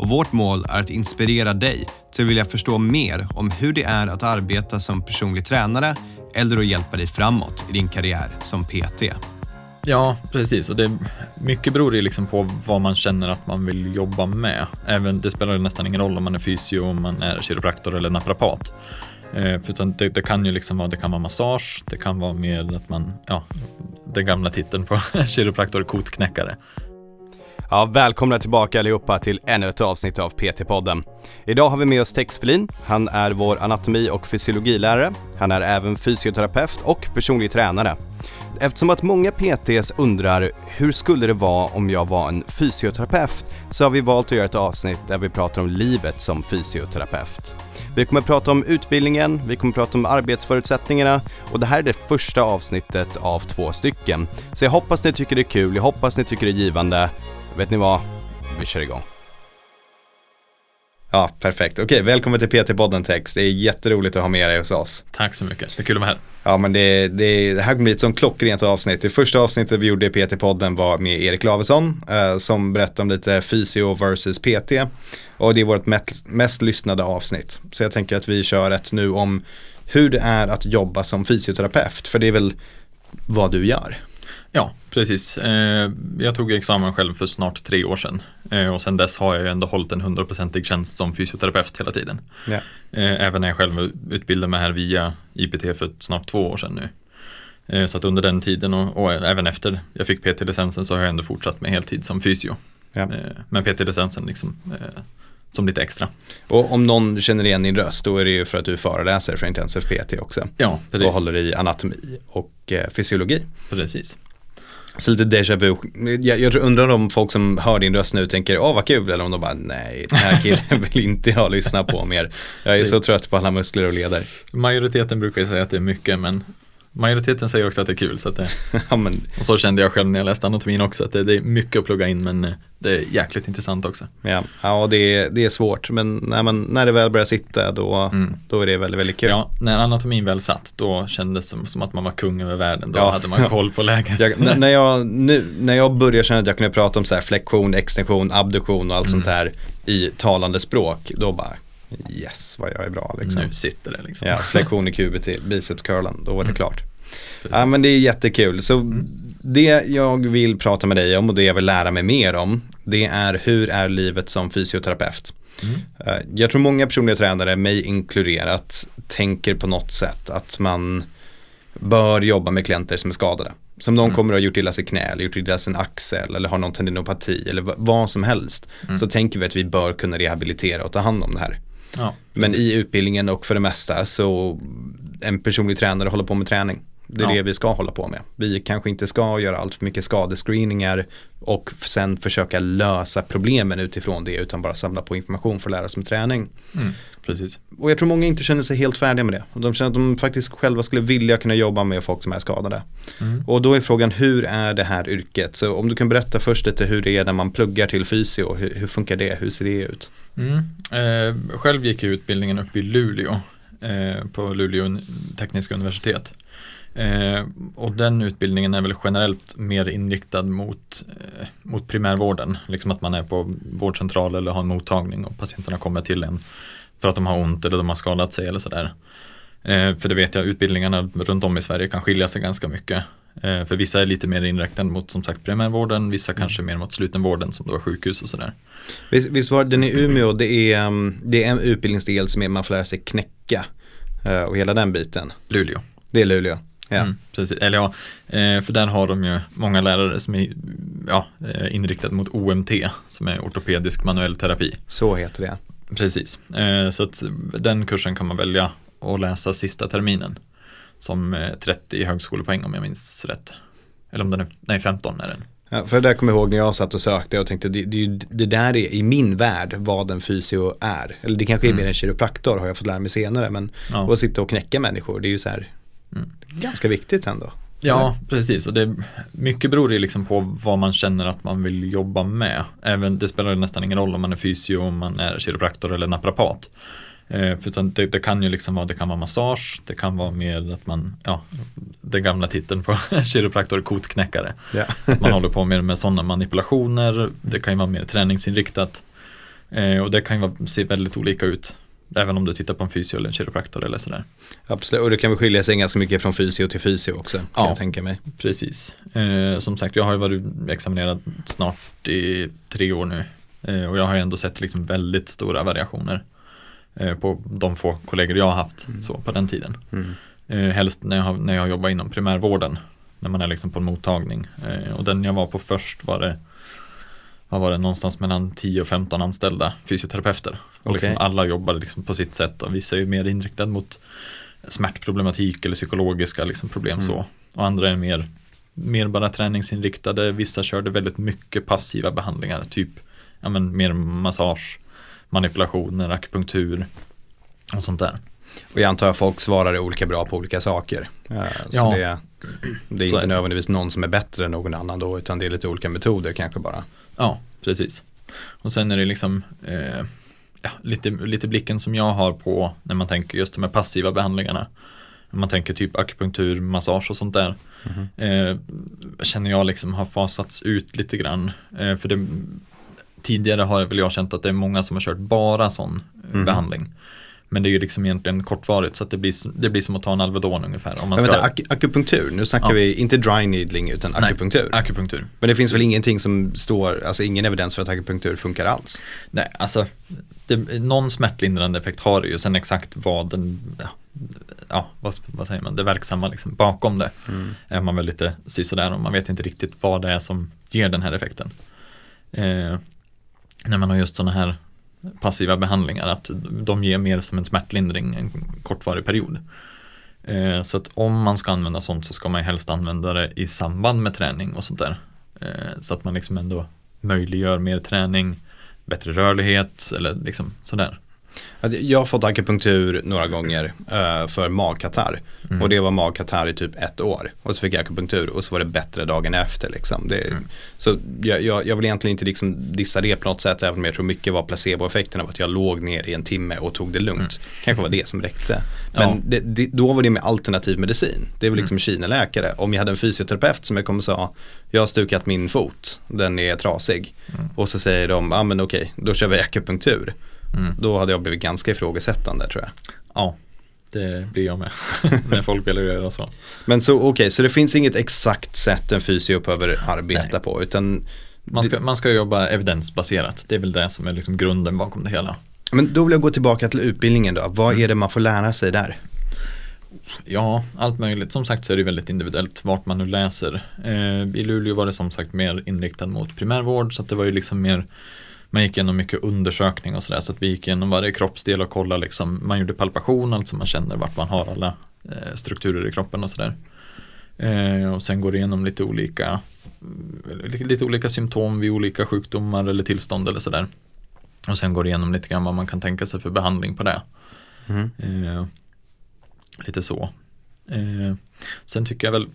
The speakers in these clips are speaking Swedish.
och vårt mål är att inspirera dig till att vilja förstå mer om hur det är att arbeta som personlig tränare eller att hjälpa dig framåt i din karriär som PT. Ja, precis. Och det, mycket beror ju liksom på vad man känner att man vill jobba med. Även, det spelar nästan ingen roll om man är fysio, om man är kiropraktor eller naprapat. Eh, för det, det, kan ju liksom vara, det kan vara massage, det kan vara mer att man, ja, den gamla titeln på kiropraktor, kotknäckare. Ja, välkomna tillbaka allihopa till ännu ett avsnitt av PT-podden. Idag har vi med oss Tex Felin. Han är vår anatomi och fysiologilärare. Han är även fysioterapeut och personlig tränare. Eftersom att många PTs undrar hur skulle det vara om jag var en fysioterapeut så har vi valt att göra ett avsnitt där vi pratar om livet som fysioterapeut. Vi kommer att prata om utbildningen, vi kommer att prata om arbetsförutsättningarna och det här är det första avsnittet av två stycken. Så jag hoppas ni tycker det är kul, jag hoppas ni tycker det är givande. Vet ni vad? Vi kör igång. Ja, perfekt. Okej, välkommen till PT-podden Tex. Det är jätteroligt att ha med dig hos oss. Tack så mycket. Det är kul att vara här. Ja, men det, det, det här kommer bli ett sånt klockrent avsnitt. Det första avsnittet vi gjorde i PT-podden var med Erik Lavesson eh, som berättade om lite fysio versus PT. Och det är vårt mest, mest lyssnade avsnitt. Så jag tänker att vi kör ett nu om hur det är att jobba som fysioterapeut. För det är väl vad du gör. Ja, precis. Eh, jag tog examen själv för snart tre år sedan eh, och sedan dess har jag ändå hållit en hundraprocentig tjänst som fysioterapeut hela tiden. Ja. Eh, även när jag själv utbildade mig här via IPT för snart två år sedan nu. Så att under den tiden och, och även efter jag fick PT-licensen så har jag ändå fortsatt med heltid som fysio. Ja. Men PT-licensen liksom som lite extra. Och om någon känner igen din röst då är det ju för att du föreläser för Intensiv PT också. Ja, precis. Och håller i anatomi och fysiologi. Precis. Så lite déjà vu. Jag, jag undrar om folk som hör din röst nu tänker, åh vad kul, eller om de bara, nej, den här killen vill inte jag lyssna på mer. Jag är så trött på alla muskler och leder. Majoriteten brukar ju säga att det är mycket, men Majoriteten säger också att det är kul. Så att det, ja, men, och så kände jag själv när jag läste anatomin också, att det, det, är mycket att plugga in men eh, det är jäkligt intressant också. Ja, ja det, är, det är svårt men när, man, när det väl börjar sitta då, mm. då är det väldigt, väldigt kul. Ja, när anatomin väl satt då kändes det som, som att man var kung över världen. Då ja. hade man koll på läget. Jag, när, jag, nu, när jag började känna att jag kunde prata om så här flexion, extension, abduktion och allt mm. sånt här i talande språk, då bara yes vad jag är bra liksom. Nu sitter det liksom. Ja, flexion i kubet, biceps curlen, då var det mm. klart. Ja men det är jättekul. Så mm. det jag vill prata med dig om och det jag vill lära mig mer om det är hur är livet som fysioterapeut. Mm. Eh, jag tror många personliga tränare, mig inkluderat, tänker på något sätt att man bör jobba med klienter som är skadade. Som någon mm. kommer att ha gjort illa sig knä eller gjort illa sin axel eller har någon tendinopati eller vad som helst. Mm. Så tänker vi att vi bör kunna rehabilitera och ta hand om det här. Ja. Men i utbildningen och för det mesta så en personlig tränare håller på med träning. Det är ja. det vi ska hålla på med. Vi kanske inte ska göra allt för mycket skadescreeningar och sen försöka lösa problemen utifrån det utan bara samla på information för att lära oss om träning. Mm, precis. Och jag tror många inte känner sig helt färdiga med det. De känner att de faktiskt själva skulle vilja kunna jobba med folk som är skadade. Mm. Och då är frågan hur är det här yrket? Så om du kan berätta först lite hur det är när man pluggar till fysio. Hur, hur funkar det? Hur ser det ut? Mm. Eh, själv gick jag utbildningen upp i Luleå eh, på Luleå tekniska universitet. Eh, och den utbildningen är väl generellt mer inriktad mot, eh, mot primärvården. Liksom att man är på vårdcentral eller har en mottagning och patienterna kommer till en för att de har ont eller de har skadat sig eller sådär. Eh, för det vet jag, utbildningarna runt om i Sverige kan skilja sig ganska mycket. Eh, för vissa är lite mer inriktade mot som sagt primärvården, vissa mm. kanske mer mot slutenvården som då är sjukhus och sådär. Visst, visst var den i Umeå, det är, mm, det är en utbildningsdel som är man får lära sig knäcka eh, och hela den biten. Luleå. Det är Luleå. Ja. Mm, precis. Eller ja, eh, för där har de ju många lärare som är ja, eh, inriktade mot OMT som är ortopedisk manuell terapi. Så heter det. Precis, eh, så att den kursen kan man välja att läsa sista terminen som 30 högskolepoäng om jag minns rätt. Eller om den är, nej 15 är den. Ja, för det där kommer jag ihåg när jag satt och sökte och tänkte det, det, det där är i min värld vad en fysio är. Eller det kanske är Mm. mer en kiropraktor har jag fått lära mig senare. Men Ja. att sitta och knäcka människor det är ju så här Mm. Ganska viktigt ändå. Ja, precis. Och det, mycket beror ju liksom på vad man känner att man vill jobba med. Även, det spelar nästan ingen roll om man är fysio, om man är kiropraktor eller naprapat. Eh, för det, det kan ju liksom vara, det kan vara massage, det kan vara mer att man, ja, den gamla titeln på kiropraktor, kotknäckare. Att man håller på mer med sådana manipulationer, det kan ju vara mer träningsinriktat. Eh, och det kan ju vara, se väldigt olika ut. Även om du tittar på en fysio eller en kiropraktor eller sådär. Absolut, och det kan väl skilja sig ganska mycket från fysio till fysio också. Kan Ja. jag tänka mig. Precis. Eh, som sagt, jag har ju varit examinerad snart i tre år nu. Eh, och jag har ju ändå sett liksom väldigt stora variationer eh, på de få kollegor jag har haft så på den tiden. Mm. Eh, helst när jag, har, när jag jobbar inom primärvården. När man är liksom på en mottagning. Eh, och den jag var på först var det vad var det, någonstans mellan 10 och 15 anställda fysioterapeuter. Och liksom alla jobbade liksom på sitt sätt och vissa är ju mer inriktade mot smärtproblematik eller psykologiska liksom problem Mm. så. Och andra är mer, mer bara träningsinriktade. Vissa körde väldigt mycket passiva behandlingar, typ ja, men mer massage, manipulationer, akupunktur och sånt där. Och jag antar att folk svarar olika bra på olika saker. Eh, Så Ja. det, det är inte är nödvändigtvis någon som är bättre än någon annan då, utan det är lite olika metoder kanske bara. Ja, precis. Och sen är det liksom eh, ja, lite, lite blicken som jag har på när man tänker just de här passiva behandlingarna. När man tänker typ akupunktur, massage och sånt där. Eh, känner jag liksom har fasats ut lite grann. Eh, för det, tidigare har väl jag känt att det är många som har kört bara sån eh, Mhm. behandling. Men det är ju liksom egentligen kortvarigt så att det blir, det blir som att ta en Alvedon ungefär. Om man Men ska, vänta, ak- akupunktur, nu snackar Ja. vi inte dry needling utan Nej, akupunktur. akupunktur. Men det finns väl ingenting som står, alltså ingen evidens för att akupunktur funkar alls. Nej, alltså det, någon smärtlindrande effekt har det ju. Sen exakt vad den, ja, ja vad, vad säger man, det verksamma liksom bakom det är man väl lite sisådär och man vet inte riktigt vad det är som ger den här effekten. Eh, när man har just sådana här passiva behandlingar, att de ger mer som en smärtlindring en kortvarig period. Eh, så att om man ska använda sånt så ska man helst använda det i samband med träning och sånt där. Eh, så att man liksom ändå möjliggör mer träning, bättre rörlighet eller liksom sådär. Jag har fått akupunktur några gånger eh, för magkatarr. Mm. Och det var magkatarr i typ ett år. Och så fick jag akupunktur och så var det bättre dagen efter. Liksom. Det, Mm. Så jag, jag, jag vill egentligen inte liksom dissa det på något sätt. Även om jag tror mycket var placeboeffekten av att jag låg ner i en timme och tog det lugnt. Kanske var det som räckte. Men Mm. Ja. det, det, då var det med alternativ medicin. Det väl liksom Mm. Kina-läkare. Om jag hade en fysioterapeut som jag kom och sa jag har stukat min fot, den är trasig. Mm. Och så säger de, ja ah, men okej, då kör vi akupunktur. Mm. Då hade jag blivit ganska ifrågasättande tror jag. Ja, det blir jag med. När folk vill göra så. Men så okej, så det finns inget exakt sätt en fysio behöver arbeta Nej. på utan Man ska, man ska jobba evidensbaserat. Det är väl det som är liksom grunden bakom det hela. Men då vill jag gå tillbaka till utbildningen då. Vad Mm. är det man får lära sig där? Ja, allt möjligt. Som sagt så är det väldigt individuellt vart man nu läser. Eh, I Luleå var det som sagt mer inriktat mot primärvård så att det var ju liksom mer man gick igenom mycket undersökning och sådär så att vi gick igenom varje kroppsdel och kollade liksom, man gjorde palpation, alltså man känner vart man har alla eh, strukturer i kroppen och sådär. Eh, och sen går det igenom lite olika, mm, lite, olika symptom vid olika sjukdomar eller tillstånd eller sådär. Och sen går det igenom lite grann vad man kan tänka sig för behandling på det. Mhm. Eh, lite så. Eh, sen tycker jag väl,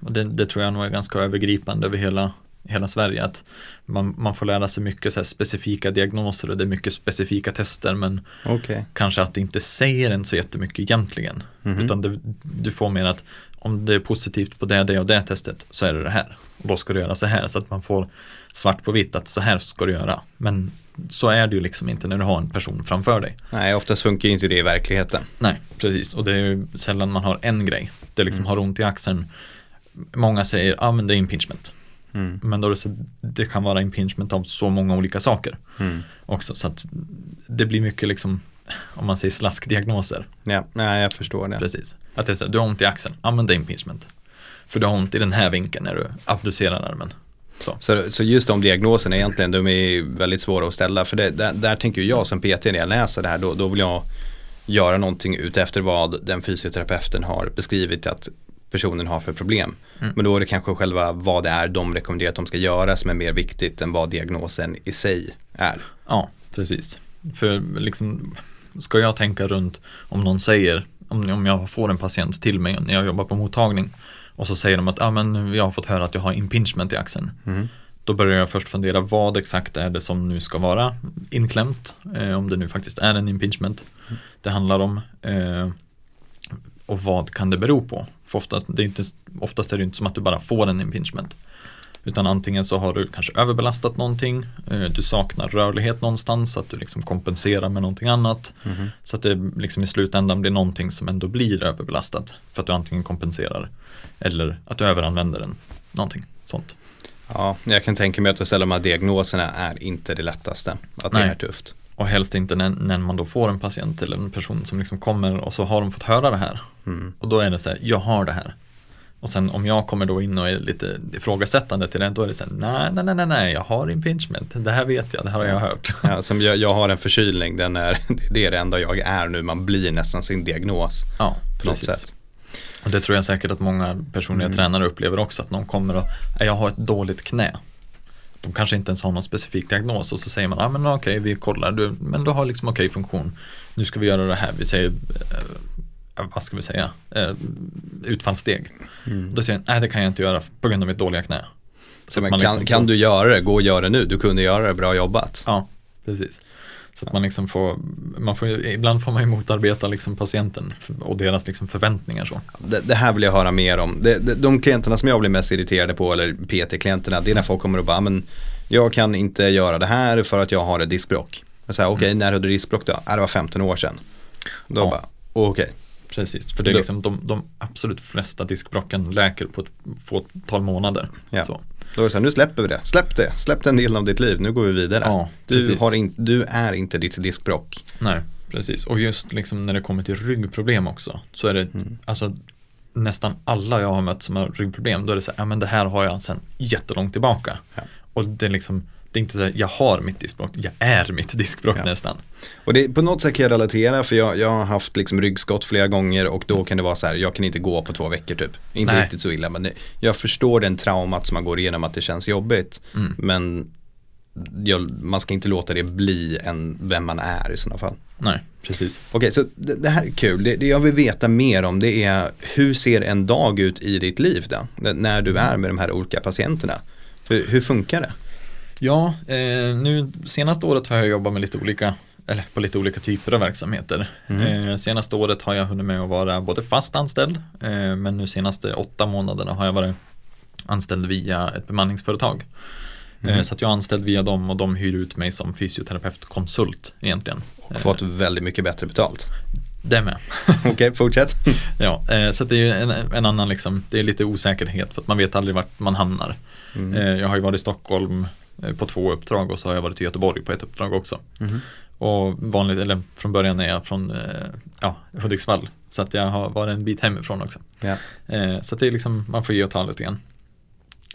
och det, det tror jag nog är ganska övergripande över hela, hela Sverige, att man, man får lära sig mycket så specifika diagnoser och det är mycket specifika tester men Okej. kanske att det inte säger en så jättemycket egentligen. Mhm. Utan det, du får mer att om det är positivt på det, det och det testet så är det det här. Och då ska du göra så här så att man får svart på vitt att så här ska du göra. Men så är det ju liksom inte när du har en person framför dig. Nej, oftast funkar ju inte det i verkligheten. Nej, precis. Och det är ju sällan man har en grej. Det liksom Mm. har ont i axeln. Många säger, ja ah, men det är impingement. Mm. Men då så, det kan vara impingement av så många olika saker Mm. också. Så att det blir mycket liksom, om man säger slaskdiagnoser. Ja, nej, jag förstår det. Precis. Att det är så här, du har ont i axeln, men det impingement. För du har ont i den här vinkeln när du abducerar armen. Så. Så, så just de diagnoserna egentligen, de är väldigt svåra att ställa. För det, där, där tänker jag som PT när jag läser det här, då, då vill jag göra någonting utefter vad den fysioterapeuten har beskrivit att personen har för problem. Mm. Men då är det kanske själva vad det är de rekommenderar att de ska göra som är mer viktigt än vad diagnosen i sig är. Ja, precis. För liksom, ska jag tänka runt om någon säger, om, om jag får en patient till mig när jag jobbar på mottagning och så säger de att ah, men jag har fått höra att jag har impingement i axeln. Mm. Då börjar jag först fundera vad exakt är det som nu ska vara inklämt, eh, om det nu faktiskt är en impingement det handlar om. Eh, och vad kan det bero på? För oftast, det är inte, oftast är det inte som att du bara får en impingement. Utan antingen så har du kanske överbelastat någonting, eh, du saknar rörlighet någonstans så att du liksom kompenserar med någonting annat. Mhm. Så att det liksom i slutändan blir någonting som ändå blir överbelastat. För att du antingen kompenserar eller att du överanvänder den. Någonting sånt. Ja, jag kan tänka mig att ställa de här diagnoserna är inte det lättaste. Att det Nej. är tufft. Och helst inte när, när man då får en patient eller en person som liksom kommer och så har de fått höra det här. Mm. Och då är det så här, jag har det här. Och sen om jag kommer då in och är lite ifrågasättande till det, då är det så här, nej, nej, nej, nej, nej, jag har impingement, det här vet jag, det här har jag hört. Ja, som jag, jag har en förkylning, den är, det är det enda jag är nu. Man blir nästan sin diagnos Ja, på något precis. sätt. Och det tror jag säkert att många personliga Mm. tränare upplever också, att någon kommer och, "Nej, jag har ett dåligt knä. De kanske inte ens har någon specifik diagnos och så säger man, ja ah, men okej, vi kollar, du, men du har liksom okej funktion. Nu ska vi göra det här, vi säger, eh, vad ska vi säga, eh, utfallssteg. Mm. Då säger han, nej det kan jag inte göra på grund av mitt dåliga knä. Så men man kan, liksom kan du göra det, gå och göra det nu. Du kunde göra det, bra jobbat. Ja, precis. Så att man liksom får, man får, ibland får man ju motarbeta liksom patienten och deras liksom förväntningar så. Det, det här vill jag höra mer om. Det, det, de klienterna som jag blir mest irriterade på, eller PT-klienterna, det är när folk kommer och bara, "Ah, men jag kan inte göra det här för att jag har ett diskbråck. Jag säger, okej, när hade du diskbråck då? Ah, det var 15 år sedan. Då Ja. bara, okej. Precis, för det är liksom de, de absolut flesta diskbråcken läker på ett fåtal månader. Ja. Så. Då är det så här, nu släpper vi det. Släpp det. Släpp den delen av ditt liv. Nu går vi vidare. Ja, du, har in, du är inte ditt diskbråck. Nej, precis. Och just liksom när det kommer till ryggproblem också så är det Mm. alltså nästan alla jag har mött som har ryggproblem då är det så här, ja men det här har jag sedan jättelångt tillbaka. Ja. Och det är liksom, det är inte så här, jag har mitt diskbråck, jag är mitt diskbråck Ja. nästan. Och det, på något sätt kan jag relatera för jag, jag har haft liksom ryggskott flera gånger och då kan det vara så här, jag kan inte gå på två veckor typ. Inte Nej. riktigt så illa men jag förstår den traumat som man går igenom att det känns jobbigt. Mm. Men jag, man ska inte låta det bli en, vem man är i sådana fall. Nej, precis. Okej, så det, det här är kul. Det, det jag vill veta mer om det är hur ser en dag ut i ditt liv då? När du är med de här olika patienterna. Hur, hur funkar det? Ja, eh, nu senaste året har jag jobbat med lite olika, eller på lite olika typer av verksamheter. Mm. Eh, senaste året har jag hunnit med att vara både fast anställd, eh, men nu senaste åtta månaderna har jag varit anställd via ett bemanningsföretag. Eh, Mhm. så att jag är anställd via dem och de hyr ut mig som fysioterapeutkonsult egentligen. Och fått väldigt mycket bättre betalt. Det med. Okej, fortsätt. Ja, eh, så det är en, en annan liksom, det är lite osäkerhet för att man vet aldrig vart man hamnar. Mm. Eh, jag har ju varit i Stockholm på två uppdrag och så har jag varit i Göteborg på ett uppdrag också. Mhm. Och vanligt, eller från början är jag från eh, ja, Hudiksvall. Så att jag har varit en bit hemifrån också. Ja. Eh, så att det är liksom, man får ge och ta lite grann.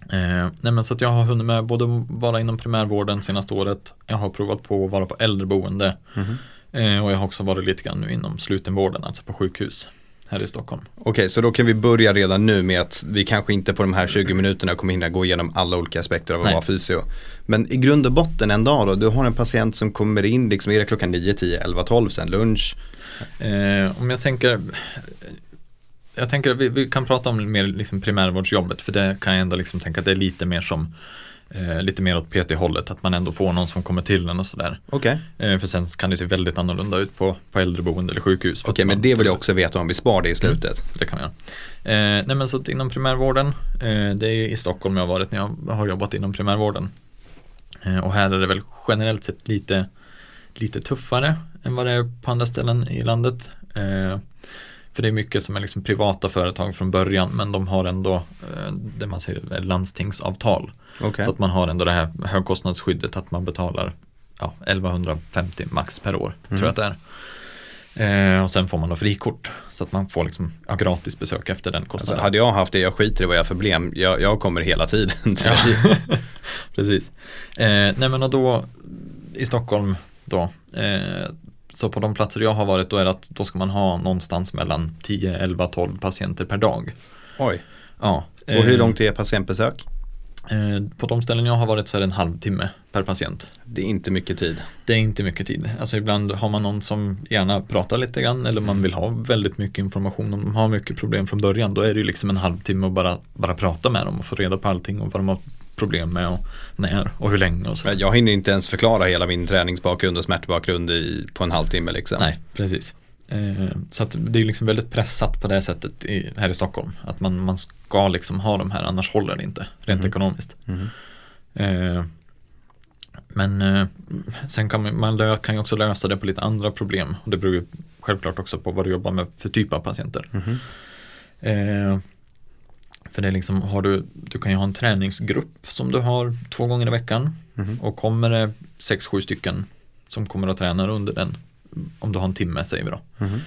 Eh, nej men så att jag har hunnit med både vara inom primärvården senaste året. Jag har provat på att vara på äldreboende. Mhm. Eh, och jag har också varit lite grann nu inom slutenvården, alltså på sjukhus här i Stockholm. Okej, så då kan vi börja redan nu med att vi kanske inte på de här 20 minuterna kommer hinna gå igenom alla olika aspekter av att vara fysio. Men i grund och botten en dag då, du har en patient som kommer in, liksom är det klockan 9, 10, 11, 12, sen lunch. Eh, om jag tänker Jag tänker att vi, vi kan prata om mer liksom primärvårdsjobbet för det kan jag ändå liksom tänka att det är lite mer som eh, Lite mer åt PT-hållet, att man ändå får någon som kommer till en och sådär. Okej, Eh, för sen kan det se väldigt annorlunda ut på, på äldreboende eller sjukhus. okej att men det vill jag också veta om vi spar det i slutet. Det kan vi göra. Eh, nej men så inom primärvården, eh, det är i Stockholm jag har varit när jag har jobbat inom primärvården. Eh, och här är det väl generellt sett lite, lite tuffare än vad det är på andra ställen i landet. För det är mycket som är liksom privata företag från början men de har ändå eh, det man säger landstingsavtal. Okej, Så att man har ändå det här högkostnadsskyddet att man betalar ja, 1150 max per år, tror jag att det är. Eh, och sen får man då frikort så att man får liksom, ja, gratis besök efter den alltså, kostnaden. hade jag haft det, jag skiter i vad jag har för problem, jag, jag kommer hela tiden. till Ja, precis. Eh, nej men och då i Stockholm då, eh, så på de platser jag har varit då är det att då ska man ha någonstans mellan 10, 11, 12 patienter per dag. Oj, Ja. och hur eh, långt är patientbesök? eh, På de ställen jag har varit så är det en halvtimme per patient. Det är inte mycket tid. Det är inte mycket tid. Alltså ibland har man någon som gärna pratar lite grann eller man vill ha väldigt mycket information. Om de har mycket problem från början då är det ju liksom en halvtimme att bara, bara prata med dem och få reda på allting och vad de har problem med och när och hur länge och så. Jag hinner inte ens förklara hela min träningsbakgrund och smärtbakgrund i, på en halvtimme liksom. Nej, precis. Eh, så det är liksom väldigt pressat på det sättet i, här i Stockholm. Att man, man ska liksom ha de här, annars håller det inte rent Mhm. ekonomiskt. Mhm. Eh, men eh, sen kan man, man kan ju också lösa det på lite andra problem. Och det beror ju självklart också på vad du jobbar med för typ av patienter. Mhm. Eh, för det är liksom, har du, du kan ju ha en träningsgrupp som du har två gånger i veckan. Mhm. Och kommer det sex, sju stycken som kommer att träna under den, om du har en timme säger vi då. Mhm.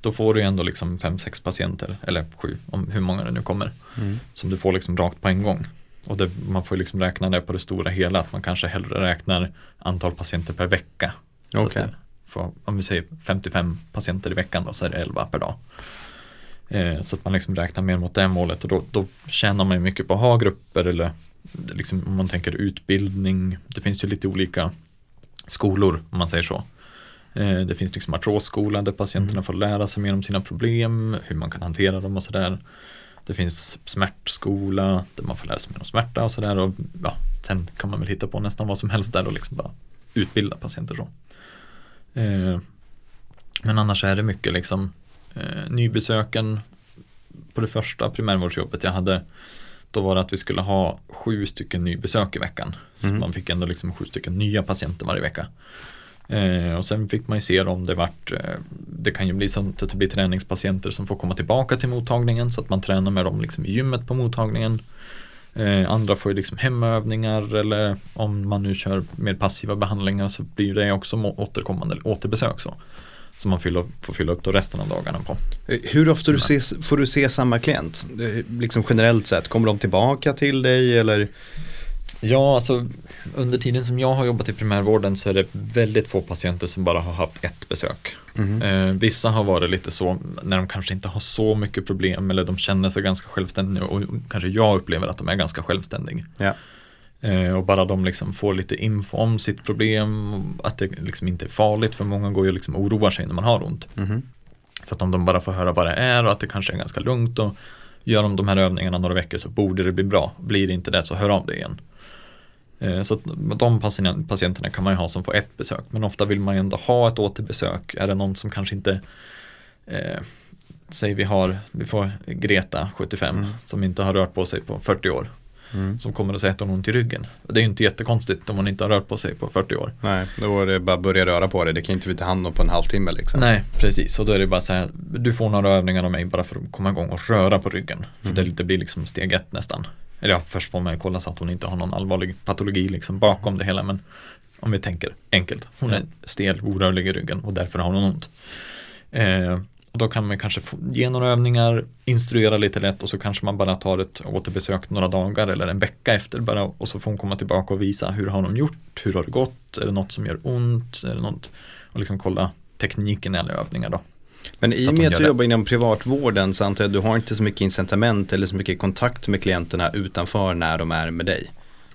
Då får du ju ändå liksom fem, sex patienter, eller sju, om hur många det nu kommer. Mm. Som du får liksom rakt på en gång. Och det, man får liksom räkna det på det stora hela, att man kanske hellre räknar antal patienter per vecka. Så att Okej. det får, om vi säger 55 patienter i veckan då, så är det 11 per dag. Eh, så att man liksom räknar mer mot det målet och då, då tjänar man ju mycket på att ha grupper eller liksom, om man tänker utbildning. Det finns ju lite olika skolor om man säger så. Eh, det finns liksom artrosskolan där patienterna Mm. får lära sig mer om sina problem, hur man kan hantera dem och sådär. Det finns smärtskola där man får lära sig mer om smärta och sådär. Ja, sen kan man väl hitta på nästan vad som helst där och liksom bara utbilda patienter så. Eh, men annars är det mycket liksom eh, nybesöken på det första primärvårdsjobbet jag hade då var det att vi skulle ha sju stycken nybesök i veckan. Så Mhm. man fick ändå liksom sju stycken nya patienter varje vecka. Eh, och sen fick man ju se om det vart, eh, det kan ju bli så att det blir träningspatienter som får komma tillbaka till mottagningen så att man tränar med dem liksom i gymmet på mottagningen. Eh, andra får ju liksom hemövningar eller om man nu kör mer passiva behandlingar så blir det också återkommande återbesök så. Som man fyller, får fylla upp då resten av dagarna på. Hur ofta du ses, får du se samma klient? Liksom generellt sett, kommer de tillbaka till dig eller? Ja, alltså under tiden som jag har jobbat i primärvården så är det väldigt få patienter som bara har haft ett besök. Mhm. Eh, vissa har varit lite så när de kanske inte har så mycket problem eller de känner sig ganska självständiga och kanske jag upplever att de är ganska självständiga. Ja. Eh, och bara de liksom får lite info om sitt problem, att det liksom inte är farligt för många går ju liksom och oroar sig när man har ont. Mhm. Så att om de bara får höra vad det är och att det kanske är ganska lugnt och gör de de här övningarna några veckor så borde det bli bra. Blir det inte det så hör av dig igen. Eh, Så att de patien- patienterna kan man ju ha som får ett besök men ofta vill man ju ändå ha ett återbesök. Är det någon som kanske inte eh, Säg vi har, vi får Greta 75 Mm. som inte har rört på sig på 40 år. Mm. Som kommer att säga att hon har ont i ryggen. Det är ju inte jättekonstigt om hon inte har rört på sig på 40 år. Nej, då är det bara att börja röra på det. Det kan inte vi ta hand om på en halvtimme liksom. Nej, precis. Och då är det bara så här, du får några övningar av mig bara för att komma igång och röra på ryggen. För Mhm. det, blir liksom steg ett nästan. Eller ja, först får man kolla så att hon inte har någon allvarlig patologi liksom bakom det hela. Men om vi tänker enkelt, hon är stel, orörlig i ryggen och därför har hon ont. Eh, och då kan man kanske ge några övningar, instruera lite lätt och så kanske man bara tar ett återbesök några dagar eller en vecka efter bara och så får hon komma tillbaka och visa hur har de gjort, hur har det gått, är det något som gör ont, är det något och liksom kolla tekniken i alla övningar då. Men i och med att du jobbar inom privatvården så antar jag att du har inte så mycket incitament eller så mycket kontakt med klienterna utanför när de är med dig.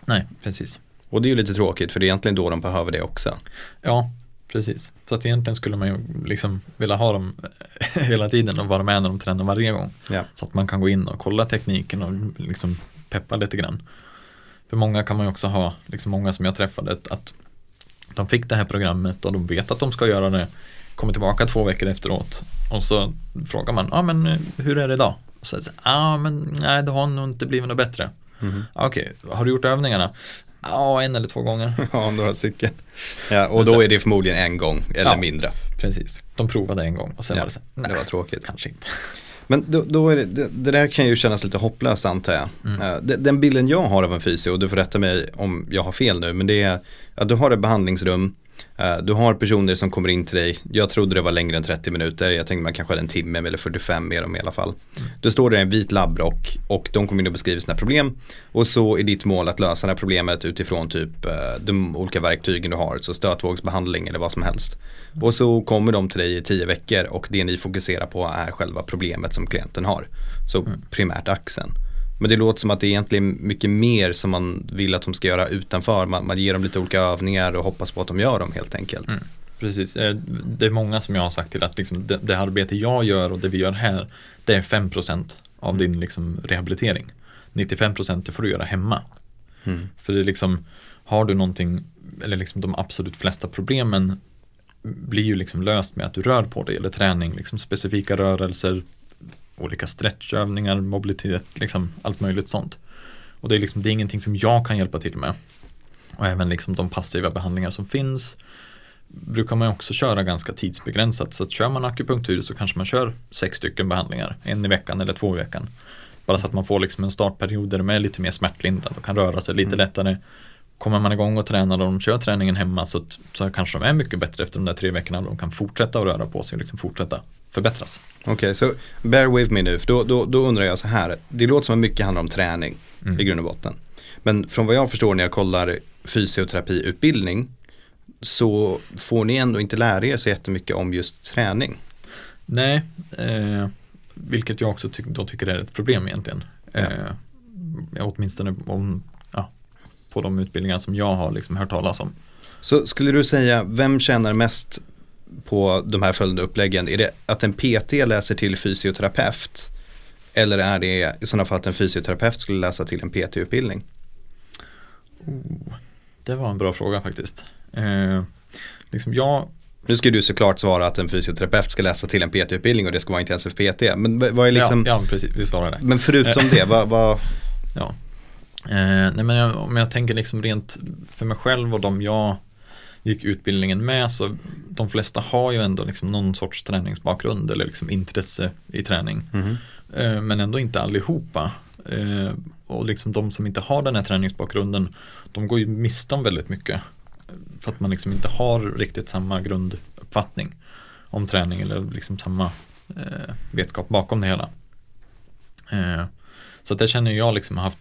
Nej, precis. Och det är ju lite tråkigt för det är egentligen då de behöver det också. Ja, precis. Så att egentligen skulle man ju liksom vilja ha dem hela tiden och vara med när de tränar varje gång. Ja. Så att man kan gå in och kolla tekniken och liksom peppa lite grann. För många kan man ju också ha, liksom många som jag träffade, att- de fick det här programmet och de vet att de ska göra det, kommer tillbaka två veckor efteråt och så frågar man, ja ah, men eh, hur är det idag? Och så säger ja ah, men nej det har nog inte blivit något bättre. Ah, Okej, har du gjort övningarna? Ja, en eller två gånger. Ja, några stycken. Ja, och då är det förmodligen en gång eller Ja. mindre. Precis, de provade en gång och sen Ja, var det så nej, Det var tråkigt. kanske inte. Men då, då är det, det, det där kan ju kännas lite hopplöst antar jag. Mm. Eh, de- Den bilden jag har av en fysio, och du får rätta mig om jag har fel nu, men det är att du har ett behandlingsrum Eh, du har personer som kommer in till dig, jag trodde det var längre än 30 minuter, jag tänkte man kanske hade en timme eller 45 med dem i alla fall. Mm. Du står där i en vit labbrock och de kommer in och beskriver sina problem och så är ditt mål att lösa det här problemet utifrån typ eh, de olika verktygen du har, så stötvågsbehandling eller vad som helst. Och så kommer de till dig i 10 veckor och det ni fokuserar på är själva problemet som klienten har. Så mm. primärt axeln. Men det låter som att det är egentligen mycket mer som man vill att de ska göra utanför. Man, man ger dem lite olika övningar och hoppas på att de gör dem helt enkelt. Mm, precis, eh, det är många som jag har sagt till att liksom det, det arbete jag gör och det vi gör här det är 5% av din liksom rehabilitering. 95% det får du göra hemma. Mm. För det är liksom, har du någonting, eller liksom de absolut flesta problemen blir ju liksom löst med att du rör på dig eller träning, liksom specifika rörelser, olika stretchövningar, mobilitet, liksom allt möjligt sånt. Och det är, liksom, det är ingenting som jag kan hjälpa till med. Och även liksom de passiva behandlingar som finns brukar man också köra ganska tidsbegränsat. Så att kör man akupunktur så kanske man kör sex stycken behandlingar, en i veckan eller två i veckan. Bara så att man får liksom en startperiod där de är lite mer smärtlindrande och kan röra sig lite mm. lättare. Kommer man igång och tränar och de kör träningen hemma så, så kanske de är mycket bättre efter de där tre veckorna. De kan fortsätta att röra på sig och liksom fortsätta förbättras. Okej, okay, så bear with me nu, för då, då, då, undrar jag så här. Det låter som att mycket handlar om träning mm. i grund och botten. Men från vad jag förstår när jag kollar fysioterapiutbildning så får ni ändå inte lära er så jättemycket om just träning. Nej, eh, vilket jag också ty då tycker är ett problem egentligen. Ja. Eh, åtminstone om, på de utbildningar som jag har liksom hört talas om. Så skulle du säga, vem tjänar mest på de här följande uppläggen? Är det att en PT läser till fysioterapeut? Eller är det i sådana fall att en fysioterapeut skulle läsa till en PT-utbildning? Oh, det var en bra fråga faktiskt. Eh, liksom jag nu ska du såklart svara att en fysioterapeut ska läsa till en PT-utbildning och det ska vara intensiv PT. Men vad är liksom Ja, ja precis, vi svarar det. Men förutom det, vad, vad... Ja. Eh, nej men jag, om jag tänker liksom rent för mig själv och de jag gick utbildningen med så de flesta har ju ändå liksom någon sorts träningsbakgrund eller liksom intresse i träning. Mm. Eh, men ändå inte allihopa. Eh, och liksom de som inte har den här träningsbakgrunden de går ju miste om väldigt mycket. För att man liksom inte har riktigt samma grunduppfattning om träning eller liksom samma eh, vetskap bakom det hela. Eh, så att det känner jag liksom haft,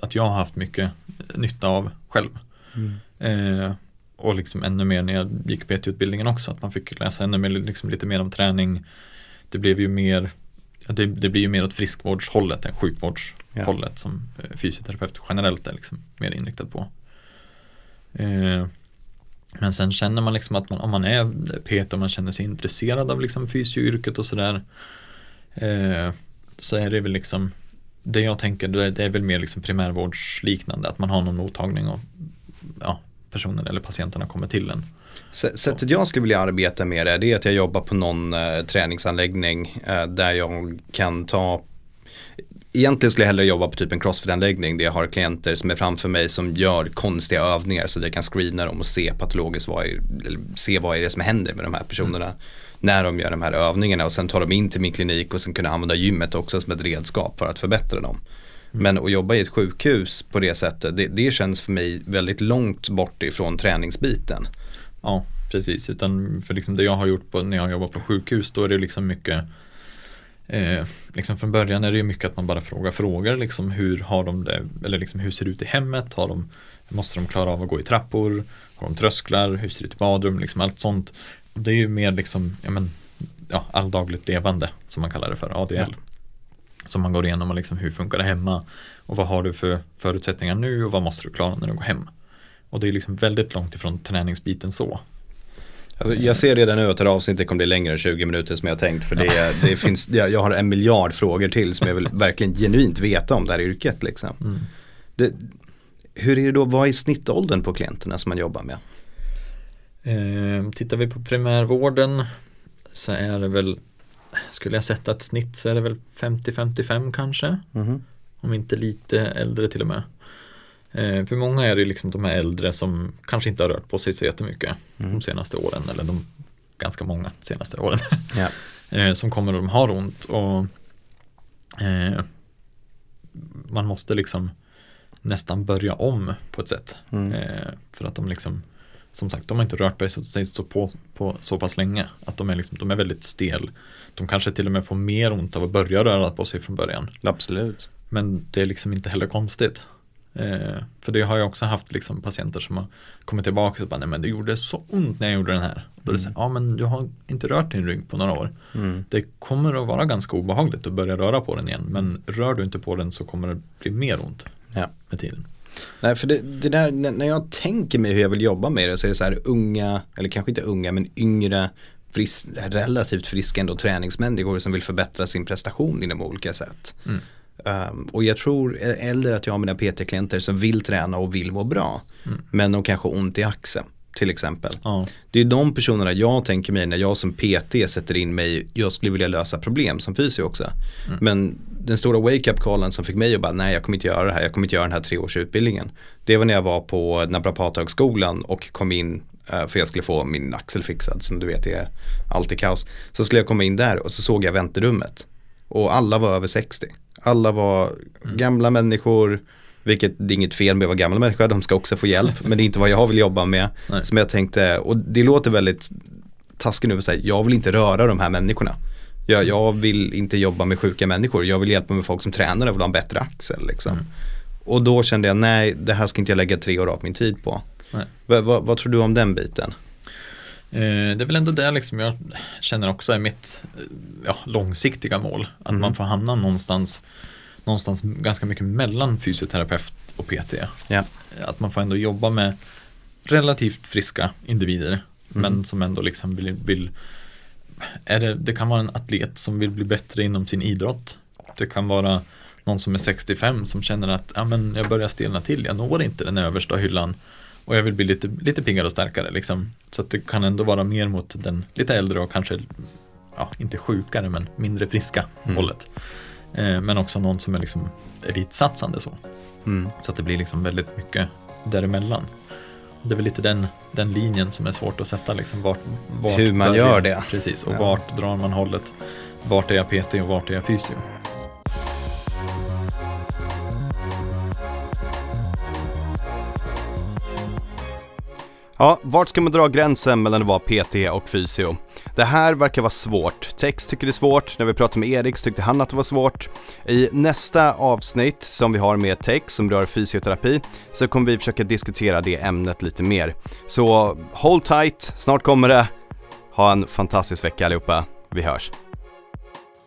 att jag har haft mycket nytta av själv. Mm. Eh, och liksom ännu mer när jag gick PT-utbildningen också, att man fick läsa ännu mer, liksom lite mer om träning. Det blev ju mer det, det blir ju mer åt friskvårdshållet än sjukvårdshållet ja. som eh, fysioterapeut generellt är liksom mer inriktad på. Eh, men sen känner man liksom att man, om man är PT och man känner sig intresserad av liksom fysioyrket och sådär eh, så är det väl liksom det jag tänker det är väl mer liksom primärvårdsliknande att man har någon mottagning och ja, personen eller patienterna kommer till en. Sättet jag skulle vilja arbeta med det, det är att jag jobbar på någon eh, träningsanläggning eh, där jag kan ta Egentligen skulle jag hellre jobba på typ en crossfit-anläggning där jag har klienter som är framför mig som gör konstiga övningar så att jag kan screena dem och se patologiskt vad är, se vad är det som händer med de här personerna mm. När de gör de här övningarna och sen tar de in till min klinik och sen kunna använda gymmet också som ett redskap för att förbättra dem. Mm. Men att jobba i ett sjukhus på det sättet, det, det känns för mig väldigt långt bort ifrån träningsbiten. Ja, precis. Utan för liksom det jag har gjort på, när jag jobbar på sjukhus, då är det liksom mycket eh, liksom från början är det mycket att man bara frågar frågor. Liksom hur har de det, eller liksom hur ser det ut i hemmet? Har de, måste de klara av att gå i trappor? Har de trösklar? Hur ser det ut i badrum? Liksom allt sånt. Det är ju mer liksom, ja men, ja, alldagligt levande som man kallar det för, ADL. Ja som man går igenom och liksom hur funkar det hemma och vad har du för förutsättningar nu och vad måste du klara när du går hem. Och det är liksom väldigt långt ifrån träningsbiten så. Alltså, jag ser redan nu att det här avsnittet kommer bli längre än 20 minuter som jag tänkt. För det, det finns, jag har en miljard frågor till som jag vill verkligen genuint veta om det här yrket. Liksom. Mm. Det, hur är det då, vad är snittåldern på klienterna som man jobbar med? Eh, tittar vi på primärvården så är det väl skulle jag sätta ett snitt så är det väl 50-55 kanske. Mm. Om inte lite äldre till och med. Eh, för många är det liksom de här äldre som kanske inte har rört på sig så jättemycket mm. de senaste åren eller de ganska många senaste åren. Ja. eh, som kommer och de har ont och eh, man måste liksom nästan börja om på ett sätt. Mm. För att de liksom som sagt, de har inte rört sig så, på, på så pass länge. Att de är, liksom, de är väldigt stel. De kanske till och med får mer ont av att börja röra på sig från början. Absolut. Men det är liksom inte heller konstigt. Eh, för det har jag också haft liksom patienter som har kommit tillbaka och bara, nej men det gjorde så ont när jag gjorde den här. Då är det så, ja men du har inte rört din rygg på några år. Mm. Det kommer att vara ganska obehagligt att börja röra på den igen. Men rör du inte på den så kommer det bli mer ont Ja. med tiden. Nej, för det, det där, när jag tänker mig hur jag vill jobba med det så är det så här unga, eller kanske inte unga, men yngre, fris, relativt friska ändå träningsmänniskor som vill förbättra sin prestation inom olika sätt. Mm. Um, och jag tror, eller att jag har mina PT-klienter som vill träna och vill må bra. Mm. Men de kanske har ont i axeln till exempel. Ja, Det är de personerna jag tänker mig när jag som PT sätter in mig, jag skulle vilja lösa problem som fysio också. Mm. Men den stora wake-up callen som fick mig att bara, nej jag kommer inte göra det här, jag kommer inte göra den här treårsutbildningen. Det var när jag var på naprapathögskolan och kom in eh, för jag skulle få min axel fixad som du vet är alltid kaos. Så skulle jag komma in där och så såg jag väntrummet. Och alla var över 60. Alla var gamla människor, vilket det är inget fel med att vara gamla människor, de ska också få hjälp. men det är inte vad jag vill jobba med. Nej. Som jag tänkte, och det låter väldigt taskigt nu att säga, jag vill inte röra de här människorna. Jag, jag vill inte jobba med sjuka människor, jag vill hjälpa med folk som tränar och vill ha en bättre axel. Liksom. Mm. Och då kände jag, nej det här ska inte jag lägga tre år av min tid på. Va, va, vad tror du om den biten? Eh, det är väl ändå det liksom jag känner också är mitt ja, långsiktiga mål. Att Mhm. man får hamna någonstans, någonstans ganska mycket mellan fysioterapeut och PT. Ja. Att man får ändå jobba med relativt friska individer. Mhm. Men som ändå liksom vill, vill är det, det kan vara en atlet som vill bli bättre inom sin idrott. Det kan vara någon som är 65 som känner att ja, men jag börjar stelna till, jag når inte den översta hyllan och jag vill bli lite, lite piggare och starkare. Liksom. Så det kan ändå vara mer mot den lite äldre och kanske, ja, inte sjukare men mindre friska Mm. hållet. Eh, men också någon som är liksom elitsatsande så. Mm. Så att det blir liksom väldigt mycket däremellan. Det är väl lite den, den linjen som är svårt att sätta. Liksom vart, vart Hur man gör det. Precis, och Ja. vart drar man hållet? Vart är jag PT och vart är jag fysio? Ja, vart ska man dra gränsen mellan att vara PT och fysio? Det här verkar vara svårt. Tex tycker det är svårt, när vi pratade med Erik så tyckte han att det var svårt. I nästa avsnitt som vi har med Tex som rör fysioterapi så kommer vi försöka diskutera det ämnet lite mer. Så hold tight, snart kommer det. Ha en fantastisk vecka allihopa. Vi hörs.